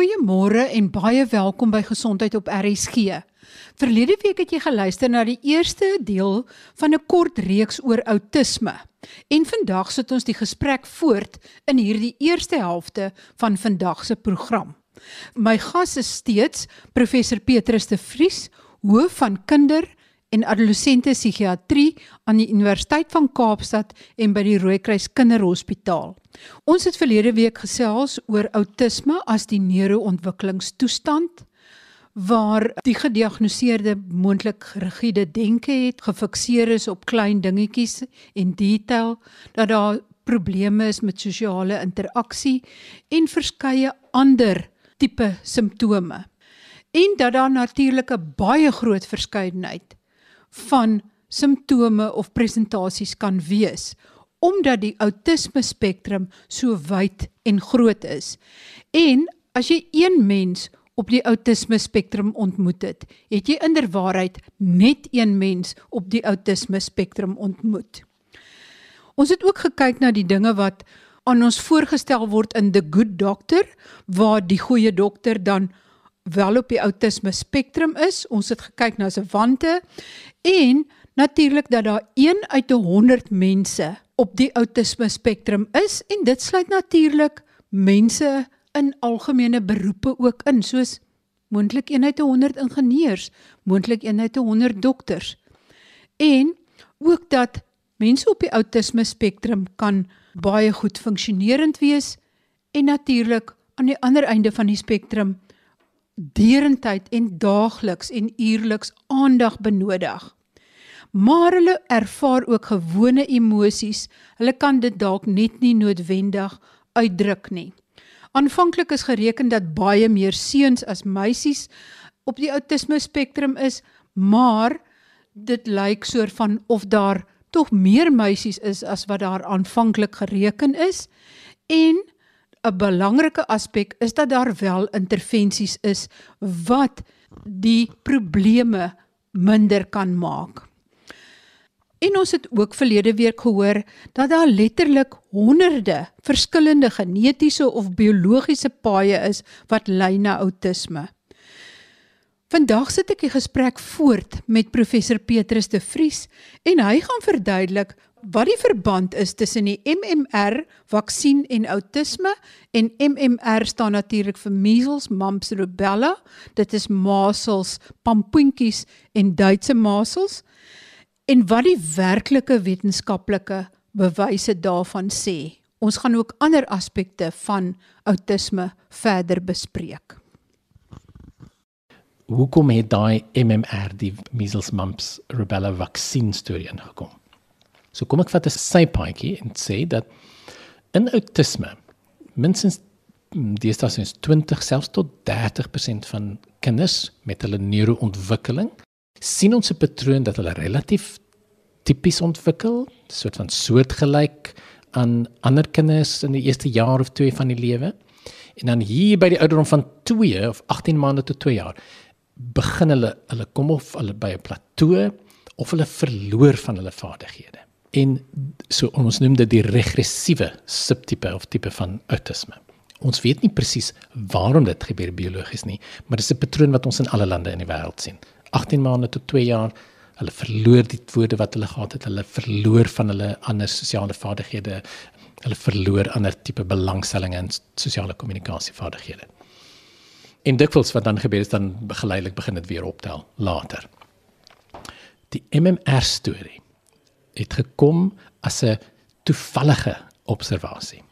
Goeiemôre en baie welkom by Gesondheid op RSG. Verlede week het jy geluister na die eerste deel van 'n kort reeks oor outisme. En vandag sit ons die gesprek voort in hierdie eerste helfte van vandag se program. My gas is steeds professor Petrus de Vries, hoof van kinder- en adolessente psigiatrie aan die Universiteit van Kaapstad en by die Rooikruis Kinderhospitaal. Ons het verlede week gesels oor outisme as die neuroontwikkelingstoestand waar die gediagnoseerde moontlik rigiede denke het, gefikseer is op klein dingetjies en detail, dat daar probleme is met sosiale interaksie en verskeie ander tipe simptome. En dat daar natuurlik 'n baie groot verskeidenheid van simptome of presentasies kan wees omdat die outisme spektrum so wyd en groot is. En as jy een mens op die outisme spektrum ontmoet het, het jy inderwaarheid net een mens op die outisme spektrum ontmoet. Ons het ook gekyk na die dinge wat aan ons voorgestel word in The Good Doctor waar die goeie dokter dan wel op die outisme spektrum is. Ons het gekyk na se wante en natuurlik dat daar 1 uit 100 mense op die outisme spektrum is en dit sluit natuurlik mense in algemene beroepe ook in soos moontlik 1 uit 100 ingenieurs, moontlik 1 uit 100 dokters. En ook dat mense op die outisme spektrum kan baie goed funksionerend wees en natuurlik aan die ander einde van die spektrum derendtyd en daagliks en uierliks aandag benodig. Maar hulle ervaar ook gewone emosies. Hulle kan dit dalk net nie noodwendig uitdruk nie. Aanvanklik is gereken dat baie meer seuns as meisies op die outisme spektrum is, maar dit lyk soort van of daar tog meer meisies is as wat daar aanvanklik gereken is en 'n belangrike aspek is dat daar wel intervensies is wat die probleme minder kan maak. En ons het ook verlede week gehoor dat daar letterlik honderde verskillende genetiese of biologiese paaie is wat lei na outisme. Vandag sit ek die gesprek voort met professor Petrus de Vries en hy gaan verduidelik wat die verband is tussen die MMR vaksin en outisme en MMR staan natuurlik vir measles, mumps, rubella. Dit is masels, pampoentjies en Duitse masels. En wat die werklike wetenskaplike bewyse daarvan sê. Ons gaan ook ander aspekte van outisme verder bespreek. Hoekom het daai MMR die measles, mumps, rubella vaksin storie ingekom? So kom ek vat 'n sypaadjie en sê dat in outisme minstens mm, deesdae is 20 selfs tot 30% van kinders met hulle neuroontwikkeling sien ons 'n patroon dat hulle relatief tipies ontwikkel, soort van soortgelyk aan ander kinders in die eerste jaar of 2 van die lewe. En dan hier by die ouderdom van 2 of 18 maande tot 2 jaar begin hulle hulle kom of hulle by 'n plateau of hulle verloor van hulle vaardighede en so ons noem dit die regressiewe subtipe of tipe van autisme. Ons weet nie presies waarom dit gebeur biologies nie, maar dit is 'n patroon wat ons in alle lande in die wêreld sien. 18 maande tot 2 jaar, hulle verloor die woorde wat hulle gehad het, hulle verloor van hulle ander sosiale vaardighede, hulle verloor ander tipe belangstelling in sosiale kommunikasievaardighede. En dikwels wat dan gebeur is dan geleidelik begin dit weer optel later. Die MMR storie het gekom as 'n toevallige observasie.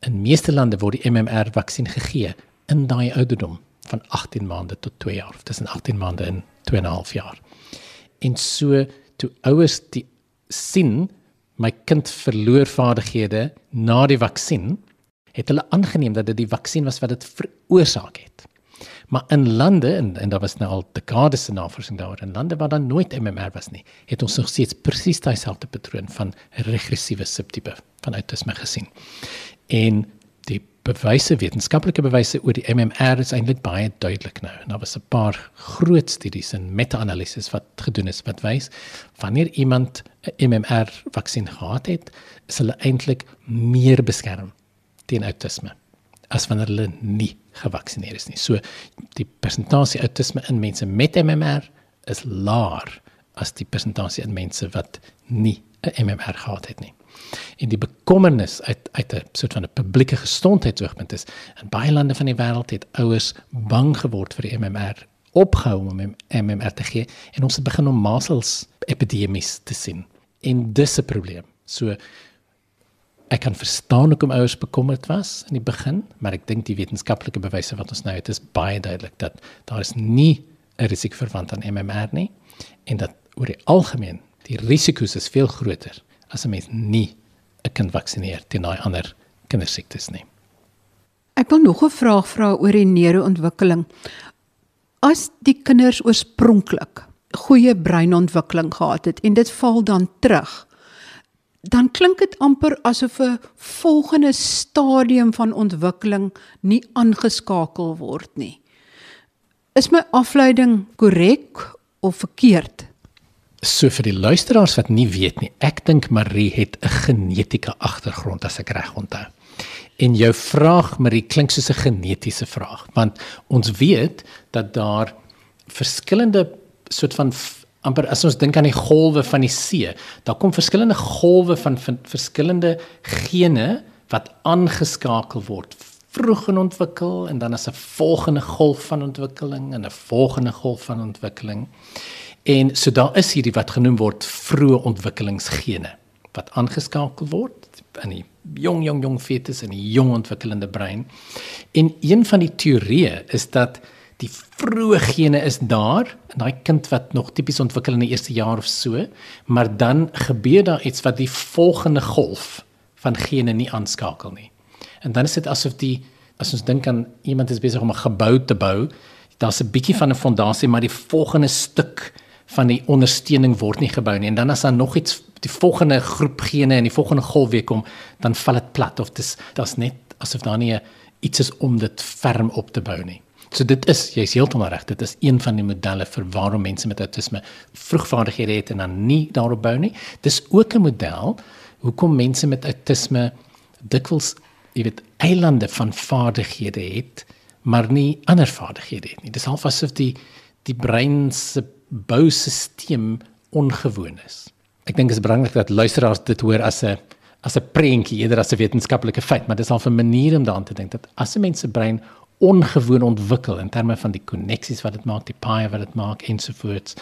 In meeste lande word die MMR vaksin gegee in daai ouderdom van 18 maande tot 2 jaar, tussen 18 maande en 2 en 'n half jaar. En so toe ouers die sien my kind verloor vaardighede na die vaksin, het hulle aangeneem dat dit die vaksin was wat dit veroorsaak het. Maar in lande en en daar was nou al dekades se navorsing daaroor in lande waar daar nooit MMR was nie, het ons nog steeds presies dieselfde patroon van regressiewe subtipe van autisme gesien. En die bewyse wetenskaplike bewyse oor die MMR is eintlik baie duidelik nou. Daar was 'n paar groot studies en meta-analises wat gedoen is wat wys wanneer iemand 'n MMR vaksin gehad het, is hulle eintlik meer beskerm teen autisme as wanneer hulle nie gevaksinneer is nie. So die persentasie outisme in mense met MMR is laer as die persentasie in mense wat nie 'n MMR gehad het nie. En die bekommernis uit uit 'n soort van 'n publieke gesondheidsoogpunt is in baie lande van die wêreld het ouers bang geword vir die MMR opgehou om MMR te gee en ons het begin om measles epidemies te sien. En dis 'n probleem. So ek kan verstaan hoekom ouers bekommerd was in die begin, maar ek dink die wetenskaplike bewyse wat ons nou het is baie duidelik dat daar is nie 'n risiko verwant aan MMR nie en dat oor die algemeen die risiko's is veel groter as 'n mens nie 'n kind vaksineer teen daai ander kindersiektes nie. Ek wil nog 'n vraag vra oor die neurontwikkeling. As die kinders oorspronklik goeie breinontwikkeling gehad het en dit val dan terug, dan klink dit amper asof 'n volgende stadium van ontwikkeling nie aangeskakel word nie. Is my afleiding korrek of verkeerd? So vir die luisteraars wat nie weet nie, ek dink Marie het 'n genetiese agtergrond as ek reg onthou. En jou vraag Marie klink soos 'n genetiese vraag, want ons weet dat daar verskillende soort van amper as ons dink aan die golwe van die see, daar kom verskillende golwe van, van verskillende gene wat aangeskakel word vroeg in ontwikkel en dan as 'n volgende golf van ontwikkeling en 'n volgende golf van ontwikkeling. En so daar is hierdie wat genoem word vroeë ontwikkelingsgene wat aangeskakel word in die jong jong jong fetus in die jong ontwikkelende brein. En een van die teorieë is dat die vroeë gene is daar in daai kind wat nog tipies ontwikkel in die eerste jaar of so, maar dan gebeur daar iets wat die volgende golf van gene nie aanskakel nie. En dan is dit asof die as ons dink aan iemand is besig om 'n gebou te bou, daar's 'n bietjie van 'n fondasie, maar die volgende stuk van die ondersteuning word nie gebou nie en dan as daar nog iets die volgende groep gene en die volgende golf weer kom dan val dit plat of dis daar's net asof daar nie iets is om dit ferm op te bou nie. So dit is jy's heeltemal reg dit is een van die modelle vir waarom mense met autisme vroegvaardighede het en dan nie daarop bou nie. Dis ook 'n model hoekom mense met autisme dikwels jy weet eilande van vaardighede het maar nie ander vaardighede het nie. Dis half asof die die brein se boustelsel ongewoon is. Ek dink dit is belangrik dat luisteraars dit hoor as 'n as 'n prentjie eerder as 'n wetenskaplike feit, maar dit is al 'n manier om daaraan te dink dat as 'n mens se brein ongewoon ontwikkel in terme van die koneksies wat dit maak, die paaie wat dit maak ensovoorts,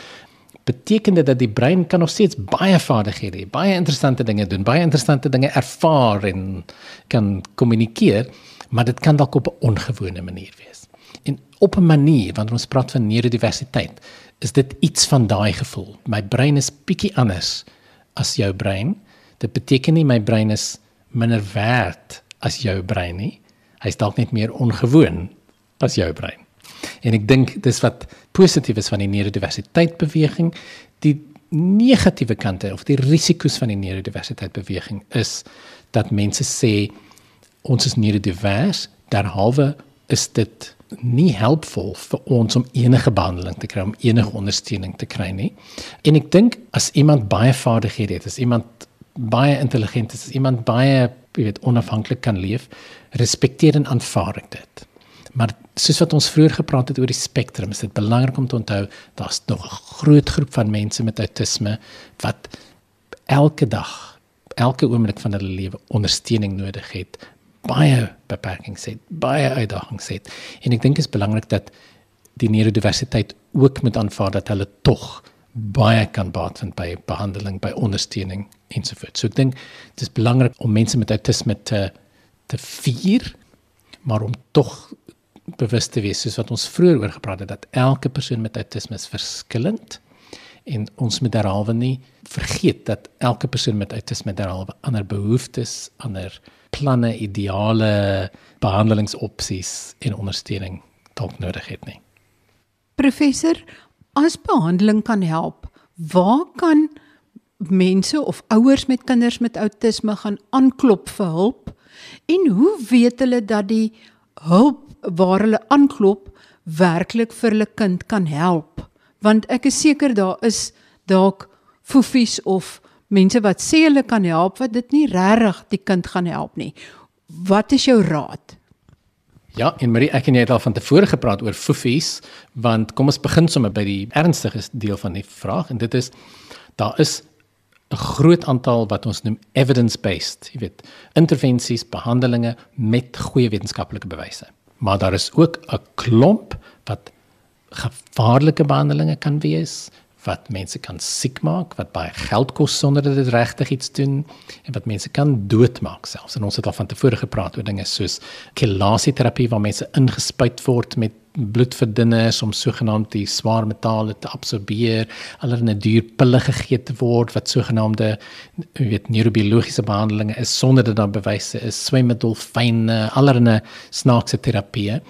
beteken dit dat die brein kan nog steeds baie vaardighede hê, baie interessante dinge doen, baie interessante dinge ervaar en kan kommunikeer, maar dit kan dalk op 'n ongewone manier wees. En op 'n manier wanneer ons praat van neurodiversiteit, is dit iets van daai gevoel. My brein is bietjie anders as jou brein. Dit beteken nie my brein is minder werd as jou brein nie. Hy's dalk net meer ongewoon as jou brein. En ek dink dis wat positief is van die neurodiversiteit beweging. Die negatiewe kante of die risiko's van die neurodiversiteit beweging is dat mense sê ons is neurodivers, derhalwe is dit nie helpvol vir ons om enige behandeling te kry om enige ondersteuning te kry nie. En ek dink as iemand baie vaardighede het, as iemand baie intelligent is, as iemand baie, jy weet, onafhanklik kan leef, respekteer en aanvaar ek dit. Maar soos wat ons vroeër gepraat het oor die spektrum, is dit belangrik om te onthou daar's nog 'n groot groep van mense met autisme wat elke dag elke oomblik van hulle lewe ondersteuning nodig het baie beperkings het, baie uitdagings het. En ek dink dit is belangrik dat die neurodiversiteit ook moet aanvaar dat hulle tog baie kan baat vind by behandeling, by ondersteuning ensovoorts. So ek dink dit is belangrik om mense met autisme te te vier, maar om tog bewus te wees soos wat ons vroeër oor gepraat het dat elke persoon met autisme is verskillend en ons moet derhalwe nie vergeet dat elke persoon met autisme derhalwe ander behoeftes, ander planne, ideale behandelingsopsies en ondersteuning dalk nodig het nie. Professor, as behandeling kan help, waar kan mense of ouers met kinders met outisme gaan aanklop vir hulp? En hoe weet hulle dat die hulp waar hulle aanklop werklik vir hulle kind kan help? Want ek is seker daar is dalk foefies of mense wat sê hulle kan help wat dit nie regtig die kind gaan help nie. Wat is jou raad? Ja, en Marie, ek en jy het al van tevore gepraat oor foffies, want kom ons begin sommer by die ernstige deel van die vraag en dit is daar is 'n groot aantal wat ons noem evidence-based, jy weet, intervensies, behandelings met goeie wetenskaplike bewyse. Maar daar is ook 'n klomp wat gevaarlike behandelings kan wees wat mense kan siek maak, wat baie geld kos sonder dat dit regtig iets doen en wat mense kan doodmaak selfs. En ons het al van tevore gepraat oor dinge soos chelasieterapie waar mense ingespuit word met bloedverdunners om sogenaamd die swaar metale te absorbeer, allerlei duur pille gegee te word wat sogenaamde weet neurobiologiese behandelings is sonder dat daar bewyse is, swemmedolfyne, allerlei snaakse terapieë.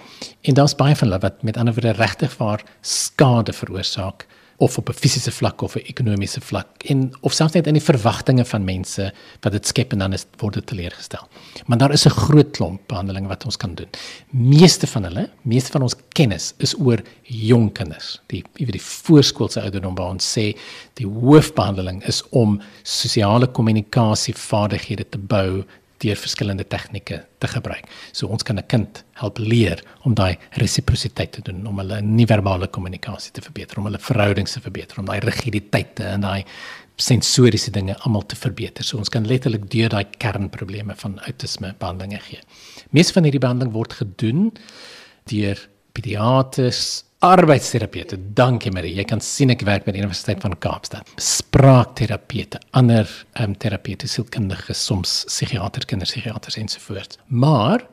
En daar's baie van hulle wat met ander woorde regtig waar skade veroorsaak of op 'n fisiese vlak of 'n ekonomiese vlak en of selfs net in die verwagtinge van mense wat dit skep en dan is word dit teleurgestel. Maar daar is 'n groot klomp behandelinge wat ons kan doen. Meeste van hulle, meeste van ons kennis is oor jong kinders. Die weet die voorskoolse ouderdom waar ons sê die hoofbehandeling is om sosiale kommunikasie vaardighede te bou deur verskillende tegnieke te gebruik. So ons kan 'n kind help leer om daai resiprositeit te doen, om hulle nie-verbale kommunikasie te verbeter, om hulle verhoudings te verbeter, om daai rigiditeite en daai sensoriese dinge almal te verbeter. So ons kan letterlik deur daai kernprobleme van outisme behandeling gee. Meeste van hierdie behandeling word gedoen deur pediaters Arbeidsterapeute, dankie Marie. Jy kan sien ek werk by die Universiteit van Kaapstad. Spraakterapeute, ander ehm um, terapeute, sielkundiges, soms psigiaters, kinderpsigiaters ensovoorts. Maar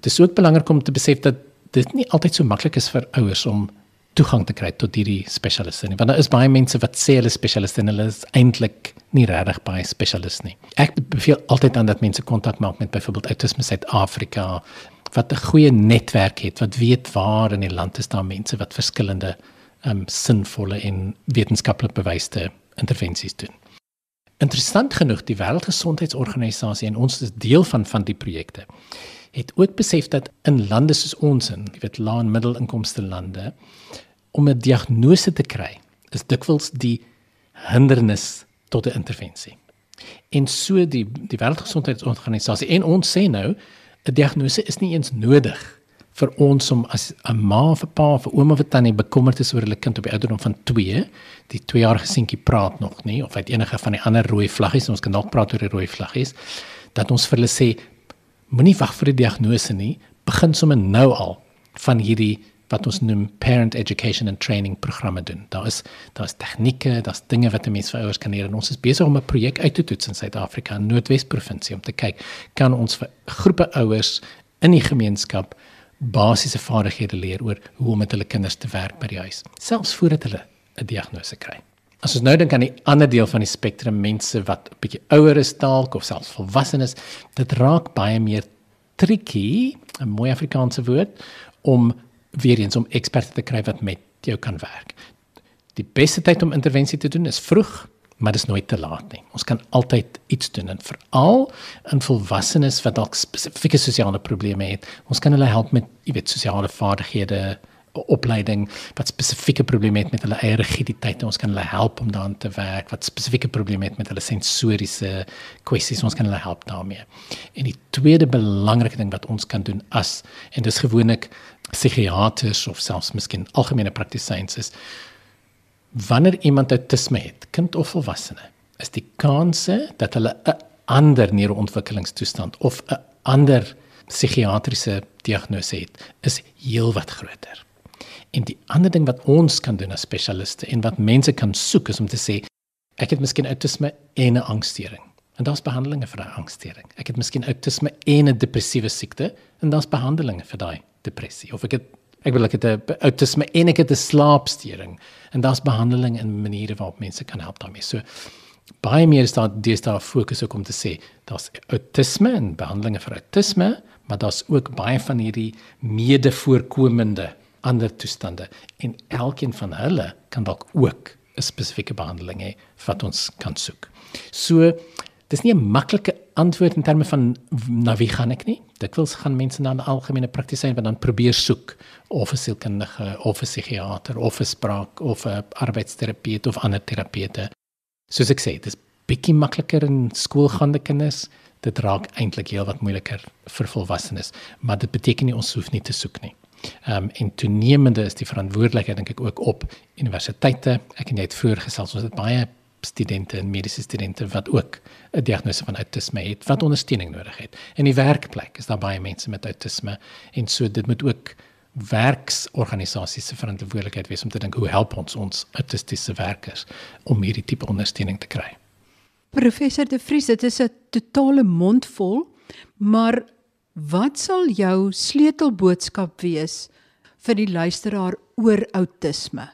dit is ook belangrik om te besef dat dit nie altyd so maklik is vir ouers om toegang te kry tot hierdie spesialiste nie. Want daar is baie mense wat sê hulle is spesialiste en hulle is eintlik nie regtig baie spesialiste nie. Ek beveel altyd aan dat mense kontak maak met byvoorbeeld Autisme Suid-Afrika, wat 'n goeie netwerk het, wat weet waar in die land is daar mense wat verskillende um sinvolle en wetenskaplik bewyste intervensies doen. Interessant genoeg, die Wêreldgesondheidsorganisasie en ons is deel van van die projekte het ook besef dat in lande soos ons in, jy weet, lae en middelinkomste lande om 'n diagnose te kry, is dikwels die hindernis tot 'n intervensie. En so die die Wêreldgesondheidsorganisasie en ons sê nou 'n diagnose is nie eens nodig vir ons om as 'n ma of 'n pa of 'n ouma of 'n tannie bekommerd is oor hulle kind op die ouderdom van 2, die 2-jarige seentjie praat nog nie of uit enige van die ander rooi vlaggies, ons kan dalk praat oor die rooi vlaggies, dat ons vir hulle sê moenie wag vir die diagnose nie, begin sommer nou al van hierdie wat ons noem parent education and training programme doen. Daar is daar is tegnieke, daar's dinge wat 'n mens vir ouers kan leer en ons is besig om 'n projek uit te toets in Suid-Afrika, Noordwes provinsie om te kyk kan ons vir groepe ouers in die gemeenskap basiese vaardighede leer oor hoe om met hulle kinders te werk by die huis, selfs voordat hulle 'n diagnose kry. As ons nou dink aan die ander deel van die spektrum, mense wat 'n bietjie ouer is dalk of selfs volwassenes, dit raak baie meer tricky, 'n mooi Afrikaanse woord, om weer eens om eksperte te kry wat met jou kan werk. Die beste tyd om intervensie te doen is vroeg, maar dit is nooit te laat nie. Ons kan altyd iets doen en veral in volwassenes wat dalk spesifieke sosiale probleme het. Ons kan hulle help met, jy weet, sosiale vaardighede, opleiding wat spesifieke probleme het met hulle eie rigiditeit. Ons kan hulle help om daaraan te werk wat spesifieke probleme het met hulle sensoriese kwessies. Ons kan hulle help daarmee. En die tweede belangrike ding wat ons kan doen as en dis gewoonlik psigiaters of selfs miskien algemene praktisyns is wanneer iemand autisme het, kind of volwassene, is die kanse dat hulle 'n ander neuroontwikkelingstoestand of 'n ander psigiatriese diagnose het, is heelwat groter. En die ander ding wat ons kan doen as spesialiste en wat mense kan soek is om te sê ek het miskien autisme en 'n angsstoornis. En daar's behandelinge vir daai angsstoornis. Ek het miskien autisme en 'n depressiewe siekte en daar's behandelinge vir daai depressie of ek het ek wil ek het 'n autisme en ek het 'n slaapstoring en daar's behandeling en maniere waarop mense kan help daarmee. So baie meer is daar daar fokus ook om te sê daar's autisme en behandelinge vir autisme, maar daar's ook baie van hierdie mede-voorkomende ander toestande en elkeen van hulle kan dalk ook 'n spesifieke behandeling hê wat ons kan soek. So dis nie 'n maklike antwoord in terme van na wie gaan ek nie. Dikwels gaan mense na 'n algemene praktisyn wat dan probeer soek of 'n sielkundige of 'n psigiater of 'n spraak of 'n arbeidsterapeut of ander terapeute. Soos ek sê, dis bietjie makliker in skoolgaande kinders. dit raak eintlik heel wat moeiliker vir volwassenes, maar dit beteken nie ons hoef nie te soek nie. Ehm um, en toenemende is die verantwoordelikheid dink ek ook op universiteite. Ek en jy het vroeër gesels ons het baie studente en mediese studente wat ook 'n diagnose van autisme het wat ondersteuning nodig het. In die werkplek is daar baie mense met autisme en so dit moet ook werksorganisasies se verantwoordelikheid wees om te dink hoe help ons ons autistiese werkers om hierdie tipe ondersteuning te kry. Professor De Vries, dit is 'n totale mondvol, maar wat sal jou sleutelboodskap wees vir die luisteraar oor autisme?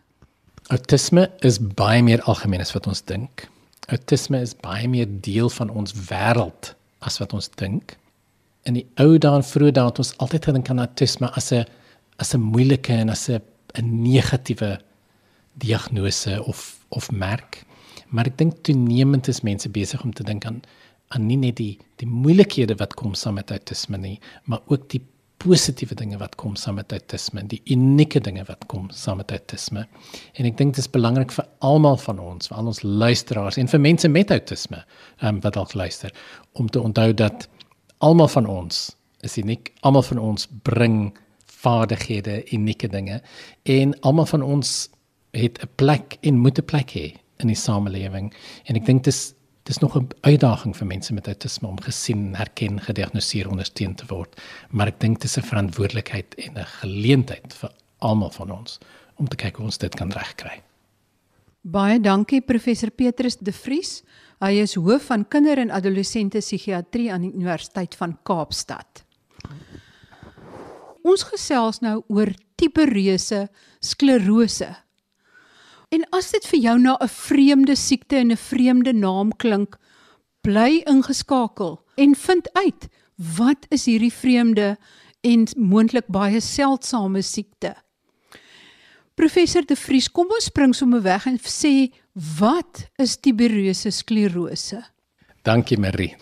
Autisme is baie meer algemeen as wat ons dink. Autisme is baie meer deel van ons wêreld as wat ons dink. In die ou dae en vroeë dae het ons altyd gedink aan autisme as 'n as 'n moeilike en as 'n 'n negatiewe diagnose of of merk. Maar ek dink toenemend is mense besig om te dink aan aan nie net die die moeilikhede wat kom saam met autisme nie, maar ook die positiewe dinge wat kom saam met autisme, die unieke dinge wat kom saam met autisme. En ek dink dit is belangrik vir almal van ons, vir al ons luisteraars en vir mense met autisme, ehm um, wat dalk luister, om te onthou dat almal van ons is uniek, almal van ons bring vaardighede, unieke dinge. En almal van ons het 'n plek en moet 'n plek hê in die samelewing. En ek dink dis dis nog 'n uitdaging vir mense met autisme om gesien, herken, gediagnoseer, ondersteun te word, maar ek dink dis 'n verantwoordelikheid en 'n geleentheid vir almal van ons om te kyk hoe ons dit kan regkry. Baie dankie professor Petrus De Vries. Hy is hoof van kinder- en adolessente psigiatrie aan die Universiteit van Kaapstad. Ons gesels nou oor tipereuse sklerose. En as dit vir jou na 'n vreemde siekte en 'n vreemde naam klink, bly ingeskakel en vind uit wat is hierdie vreemde en moontlik baie seldsame siekte. Professor De Vries, kom ons spring sommer weg en sê wat is tipereuse sklerose? Dankie Marie.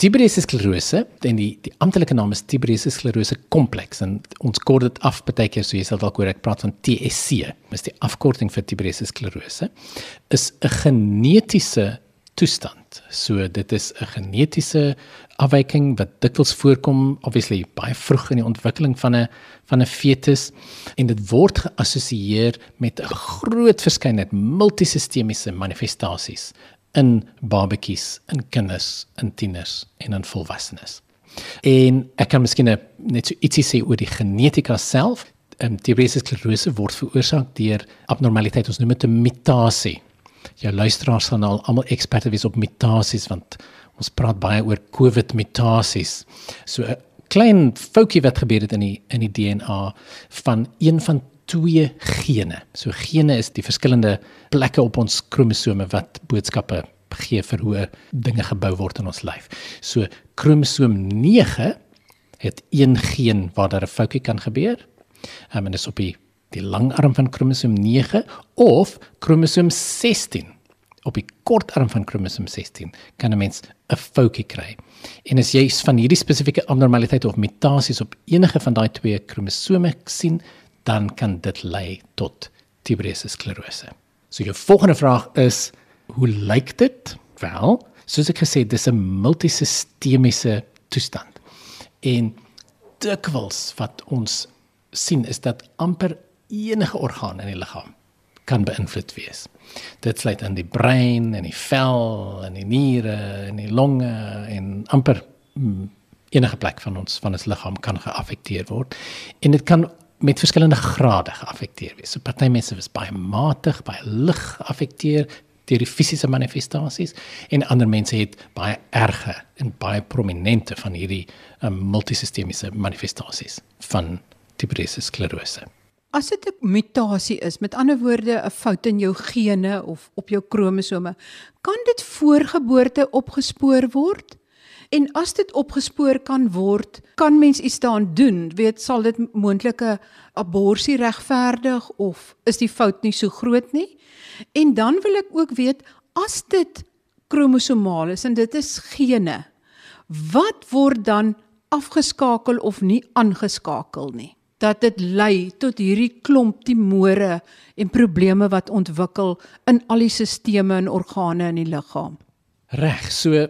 Tiberese sklerose, en die die amptelike naam is Tiberese sklerose kompleks en ons kort dit af baie keer so jy sal dalk hoor ek praat van TSC. Dis die afkorting vir Tiberese sklerose. Is 'n genetiese toestand. So dit is 'n genetiese afwyking wat dikwels voorkom obviously baie vroeg in die ontwikkeling van 'n van 'n fetus en dit word geassosieer met 'n groot verskeidenheid multisistemiese manifestasies in babatjies, in kinders, in tieners en in volwassenes. En ek kan miskien net so ietsie sê oor die genetika self. Ehm diabetes sklerose word veroorsaak deur abnormaliteit ons noem dit 'n mutasie. Jou luisteraars gaan al almal eksperte wees op mutasies want ons praat baie oor COVID mutasies. So 'n klein foutjie wat gebeur het in die in die DNA van een van twee gene. So gene is die verskillende plekke op ons kromosome wat boodskappe gee vir hoe dinge gebou word in ons lyf. So kromosoom 9 het een geen waar daar 'n foutjie kan gebeur. Um, en dit is op die die langarm van kromosoom 9 of kromosoom 16 op die kortarm van kromosoom 16 kan 'n mens 'n foutjie kry. En as jy van hierdie spesifieke abnormaliteite of mutasies op enige van daai twee kromosome sien, dan kan dit lei tot tuberose sklerose. So jou volgende vraag is hoe lyk dit? Wel, soos ek gesê, dis 'n multisistemiese toestand. En dikwels wat ons sien is dat amper enige orgaan in die liggaam kan beïnvloed wees. Dit sluit in die brein en die vel en die niere en die longe en amper mm, enige plek van ons van ons liggaam kan geaffekteer word. En dit kan met verskillende grade geaffekteer wees. So party mense is baie matig, baie lig geaffekteer deur die fisiese manifestasies en ander mense het baie erge en baie prominente van hierdie um, multisistemiese manifestasies van tuberose sklerose. As dit 'n mutasie is, met ander woorde 'n fout in jou gene of op jou kromosome, kan dit voorgeboorte opgespoor word? En as dit opgespoor kan word, kan mens iets daaraan doen? Weet sal dit moontlike abortus regverdig of is die fout nie so groot nie? En dan wil ek ook weet as dit kromosomaal is en dit is gene, wat word dan afgeskakel of nie aangeskakel nie? Dat dit lei tot hierdie klomp timore en probleme wat ontwikkel in al die sisteme en organe in die liggaam. Reg, so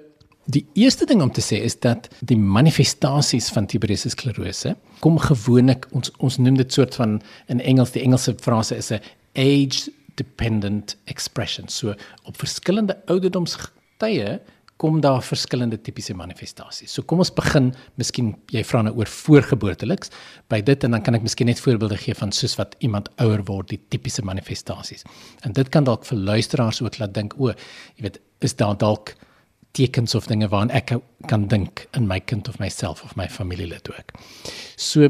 Die eerste ding om te sê is dat die manifestasies van tuberose sklerose kom gewoonlik ons ons noem dit soort van in Engels die Engelse frase is 'n age dependent expression. So op verskillende ouderdomstye kom daar verskillende tipiese manifestasies. So kom ons begin, miskien jy vra nou oor voorgeboorteliks by dit en dan kan ek miskien net voorbeelde gee van soos wat iemand ouer word, die tipiese manifestasies. En dit kan dalk vir luisteraars ook laat dink, o, jy weet, is daar dalk tekens of dinge waaraan ek kan dink in my kind of myself of my familielid ook. So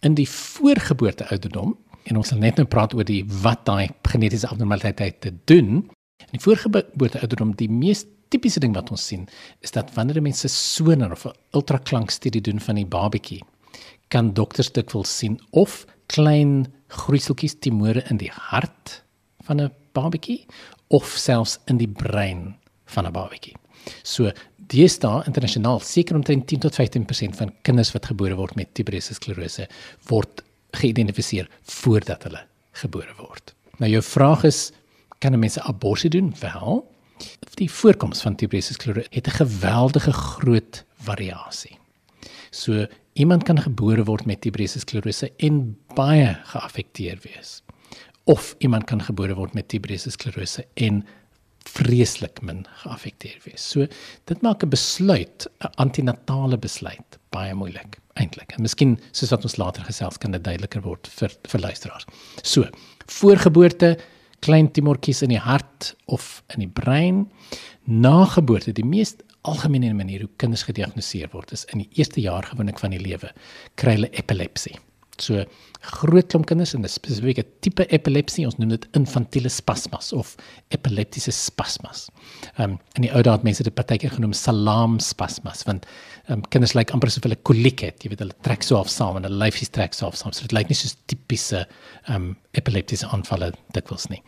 in die voorgeboorte ouderdom en ons sal net nou praat oor die wat daai genetiese abnormaliteit te doen. In die voorgeboorte ouderdom die mees tipiese ding wat ons sien is dat wanneer mense sonar of 'n ultraklankstudie doen van die babatjie kan dokters dikwels sien of klein groeiseltjies timore in die hart van 'n babatjie of selfs in die brein van 'n babatjie. So deesdae internasionaal seker omtrent 10 tot 15% van kinders wat gebore word met tuberose sklerose word geïdentifiseer voordat hulle gebore word. Nou jou vraag is kan 'n mens 'n abortus doen? Wel, die voorkoms van tuberose sklerose het 'n geweldige groot variasie. So iemand kan gebore word met tuberose sklerose en baie geaffekteer wees. Of iemand kan gebore word met tuberose sklerose en vreeslik min geaffekteer wees. So dit maak 'n besluit, 'n antinatale besluit baie moeilik eintlik. En miskien soos wat ons later gesels kan dit duideliker word vir vir luisteraars. So, voorgeboorte, klein tumortjies in die hart of in die brein, na geboorte, die mees algemene manier hoe kinders gediagnoseer word is in die eerste jaar gewoonlik van die lewe kry hulle epilepsie. So groot klomp kinders en 'n spesifieke tipe epilepsie, ons noem dit infantiele spasmas of epileptiese spasmas. Ehm um, en die ou daad mense dit partykeer genoem salam spasmas want ehm um, kinders lyk like amper asof hulle koliek het, jy weet hulle trek so af saam en hulle lyfies trek so af saam. So dit lyk nie soos tipiese ehm um, epileptiese aanvalle dikwels nie.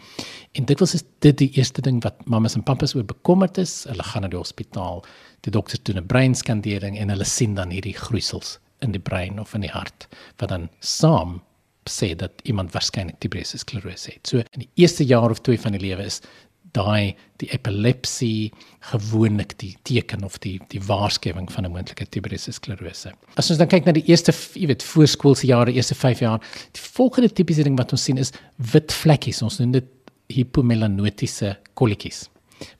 En dikwels is dit die eerste ding wat mammas en pappas oor bekommerd is. Hulle gaan na die hospitaal, die dokters doen 'n breinskandering en hulle sien dan hierdie groeisels in die brein of in die hart wat dan saam sê dat iemand waarskynlik tuberose sklerose het. So in die eerste jaar of twee van die lewe is daai die epilepsie gewoonlik die teken of die die waarskuwing van 'n moontlike tuberose sklerose. As ons dan kyk na die eerste, jy weet, voorskoolse jare, eerste 5 jaar, die volgende tipiese ding wat ons sien is wit vlekkies. Ons noem dit hypomelanotiese kolletjies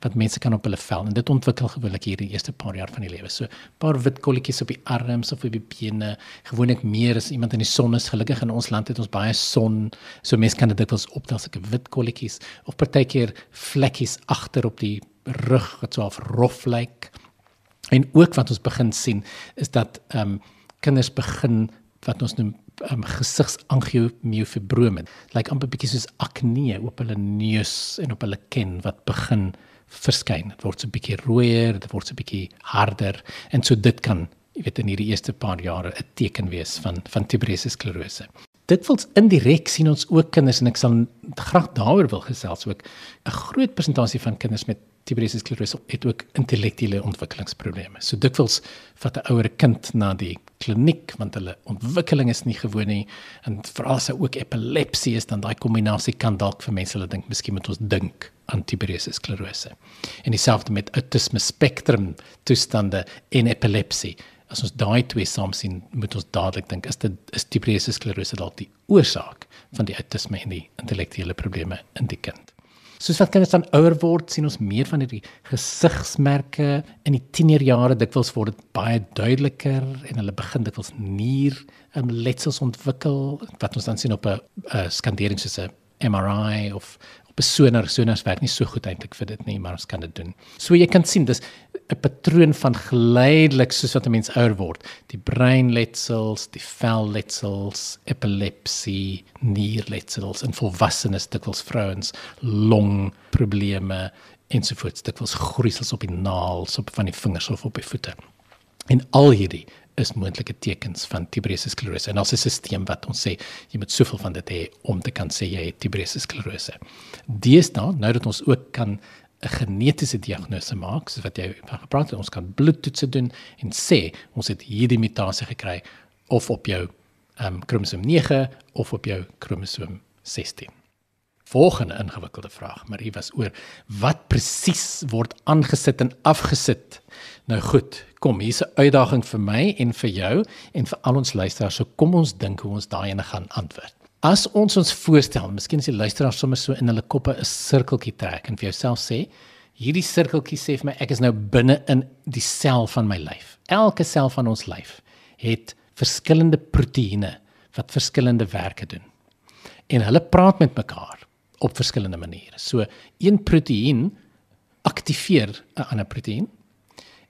wat mense kan op hulle vel en dit ontwikkel gewoonlik hier die eerste paar jaar van die lewe. So 'n paar wit kolletjies op die arms of op die bene, gewoonlik meer as iemand in die son is. Gelukkig in ons land het ons baie son, so mense kan dit dikwels optel as 'n wit kolletjies of partykeer vlekkies agter op die rug wat so af rof lyk. En ook wat ons begin sien is dat ehm um, kinders begin wat ons noem um, gesigsangiomiofibroom. Lyk amper bietjie soos akne op hulle neus en op hulle kin wat begin verskyn. Dit word so 'n bietjie rooier, dit word so 'n bietjie harder en so dit kan, jy weet in hierdie eerste paar jare 'n teken wees van van tuberose sklerose. Dit wels indirek sien ons ook kinders en ek sal graag daaroor wil gesels ook 'n groot persentasie van kinders met tuberose sklerose het ook intellektuele ontwikkelingsprobleme. So dikwels vat 'n ouer kind na die kliniek want hulle ontwikkeling is nie gewoon nie en veral as hy ook epilepsie is dan daai kombinasie kan dalk vir mense hulle dink miskien moet ons dink aan tuberose sklerose. En dieselfde met autisme spektrum toestande en epilepsie. As ons daai twee saam sien, moet ons dadelik dink is dit is tuberose sklerose dalk die oorsaak van die autisme en die intellektuele probleme in die kind. Soos wat kinders dan ouer word, sien ons meer van hierdie gesigsmerke in die tienerjare dikwels word dit baie duideliker en hulle begin dikwels nier um, letsels ontwikkel wat ons dan sien op 'n skandering soos 'n MRI of op 'n sonar sonars werk nie so goed eintlik vir dit nie, maar ons kan dit doen. So jy kan sien dis 'n patroon van geleidelik soos wat 'n mens ouer word. Die breinletsels, die velletsels, epilepsie, nierletsels in volwassenes, dikwels vrouens, longprobleme ensovoorts, dikwels groeisels op die naels, op van die vingers of op die voete. En al hierdie is moontlike tekens van tuberose sklerose. En ons het 'n stelsel wat ons sê jy moet soveel van dit hê om te kan sê jy het tuberose sklerose. Deesdae, nou dat ons ook kan 'n genetiese diagnose maak, soos wat jy gepraat het, ons kan bloedtoetse doen en sê ons het hierdie mutasie gekry of op jou ehm um, kromosoom 9 of op jou kromosoom 16. Volgende ingewikkelde vraag, maar hier was oor wat presies word aangesit en afgesit. Nou goed, kom, hier's 'n uitdaging vir my en vir jou en vir al ons luisteraars. So kom ons dink hoe ons daai ene gaan antwoord. As ons ons voorstel, miskien as die luisteraars sommer so in hulle koppe 'n sirkeltjie trek en vir jouself sê, hierdie sirkeltjie sê vir my ek is nou binne in die sel van my lyf. Elke sel van ons lyf het verskillende proteïene wat verskillende werke doen. En hulle praat met mekaar op verskillende maniere. So een proteïen aktiveer 'n ander proteïen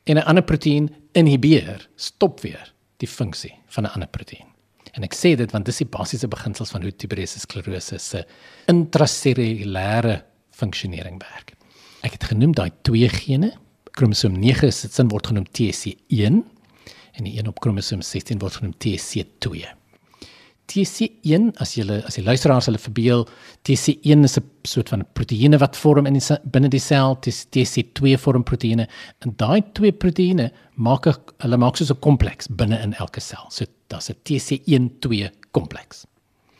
en 'n ander proteïen inhibeer, stop weer die funksie van 'n ander proteïen. En ek sê dit want dis die basiese beginsels van hoe tuberose sklerose se intrasellulêre funksionering werk. Ek het genoem daai twee gene, kromosoom 9 is dit sin word genoem TSC1 en die een op kromosoom 16 word genoem TSC2. TSC1 as jy as jy luisteraars hulle verbeel TSC1 is 'n soort van proteïene wat vorm in die binne die sel. TSC2 vorm proteïene. En daai twee proteïene maak 'n hulle maak soos 'n kompleks binne in elke sel. So daar's 'n TSC1-2 kompleks.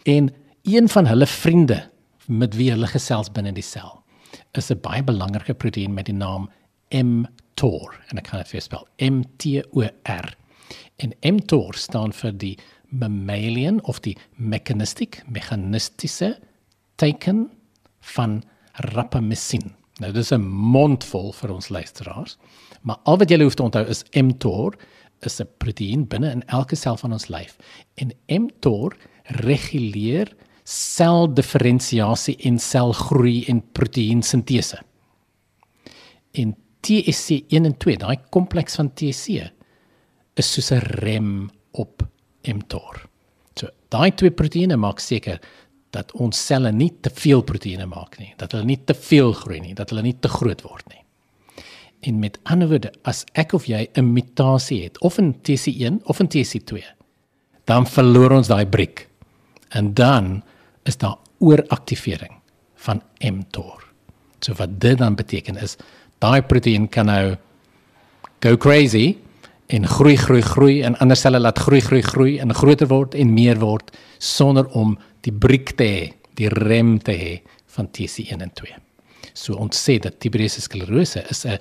En een van hulle vriende met wie hulle gesels binne die sel is 'n baie belangrike proteïen met die naam mTOR. En ek kan dit vir spel. M T O R. En mTOR staan vir die mammalian of die mechanistic mechanistiese teken van rapamycin. Nou dis 'n mondvol vir ons luisteraars, maar al wat jy hoef te onthou is mTOR is 'n proteïen binne in elke sel van ons lyf en mTOR reguleer seldifferensiasie en selgroei en proteïensintese. En TSC1 en 2, daai kompleks van TSC is soos 'n rem op mTOR. So daai twee proteïene maak seker dat ons selle nie te veel proteïene maak nie, dat hulle nie te veel groei nie, dat hulle nie te groot word nie. En met ander woorde, as ek of jy 'n mutasie het of 'n TC1 of 'n TC2, dan verloor ons daai briek. En dan is daar ooraktivering van mTOR. So wat dit dan beteken is daai proteïen kan nou go crazy en groei groei groei en ander selle laat groei groei groei en groter word en meer word sonder om die briek te hê, die rem te hê van TC1 en 2. So ons sê dat tuberose sklerose is 'n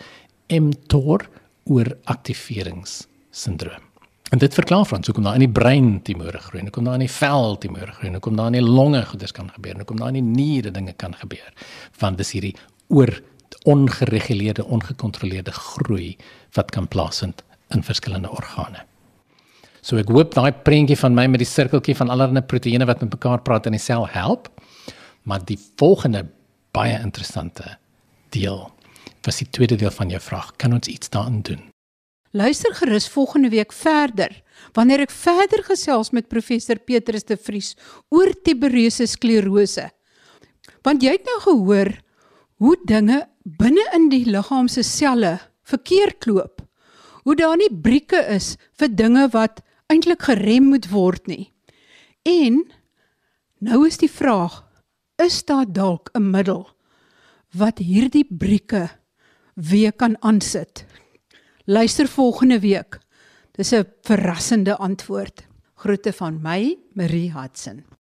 mTOR ooraktiveringssindroom. En dit verklaar van so kom daar in die brein tumore groei, en kom daar in die vel tumore groei, en kom daar in die longe goeders kan gebeur, en kom daar in die niere dinge kan gebeur. Want dis hierdie oor ongereguleerde, ongekontroleerde groei wat kan plaasvind in verskillende organe. So ek hoop daai prentjie van my met die sirkeltjie van allerlei proteïene wat met mekaar praat in die sel help. Maar die volgende baie interessante deel was die tweede deel van jou vraag. Kan ons iets daarin doen? Luister gerus volgende week verder wanneer ek verder gesels met professor Petrus de Vries oor tuberose sklerose. Want jy het nou gehoor hoe dinge binne in die liggaam se selle verkeerd loop hoe daar nie brieke is vir dinge wat eintlik gerem moet word nie. En nou is die vraag, is daar dalk 'n middel wat hierdie brieke weer kan aansit? Luister volgende week. Dis 'n verrassende antwoord. Groete van my, Marie Hudson.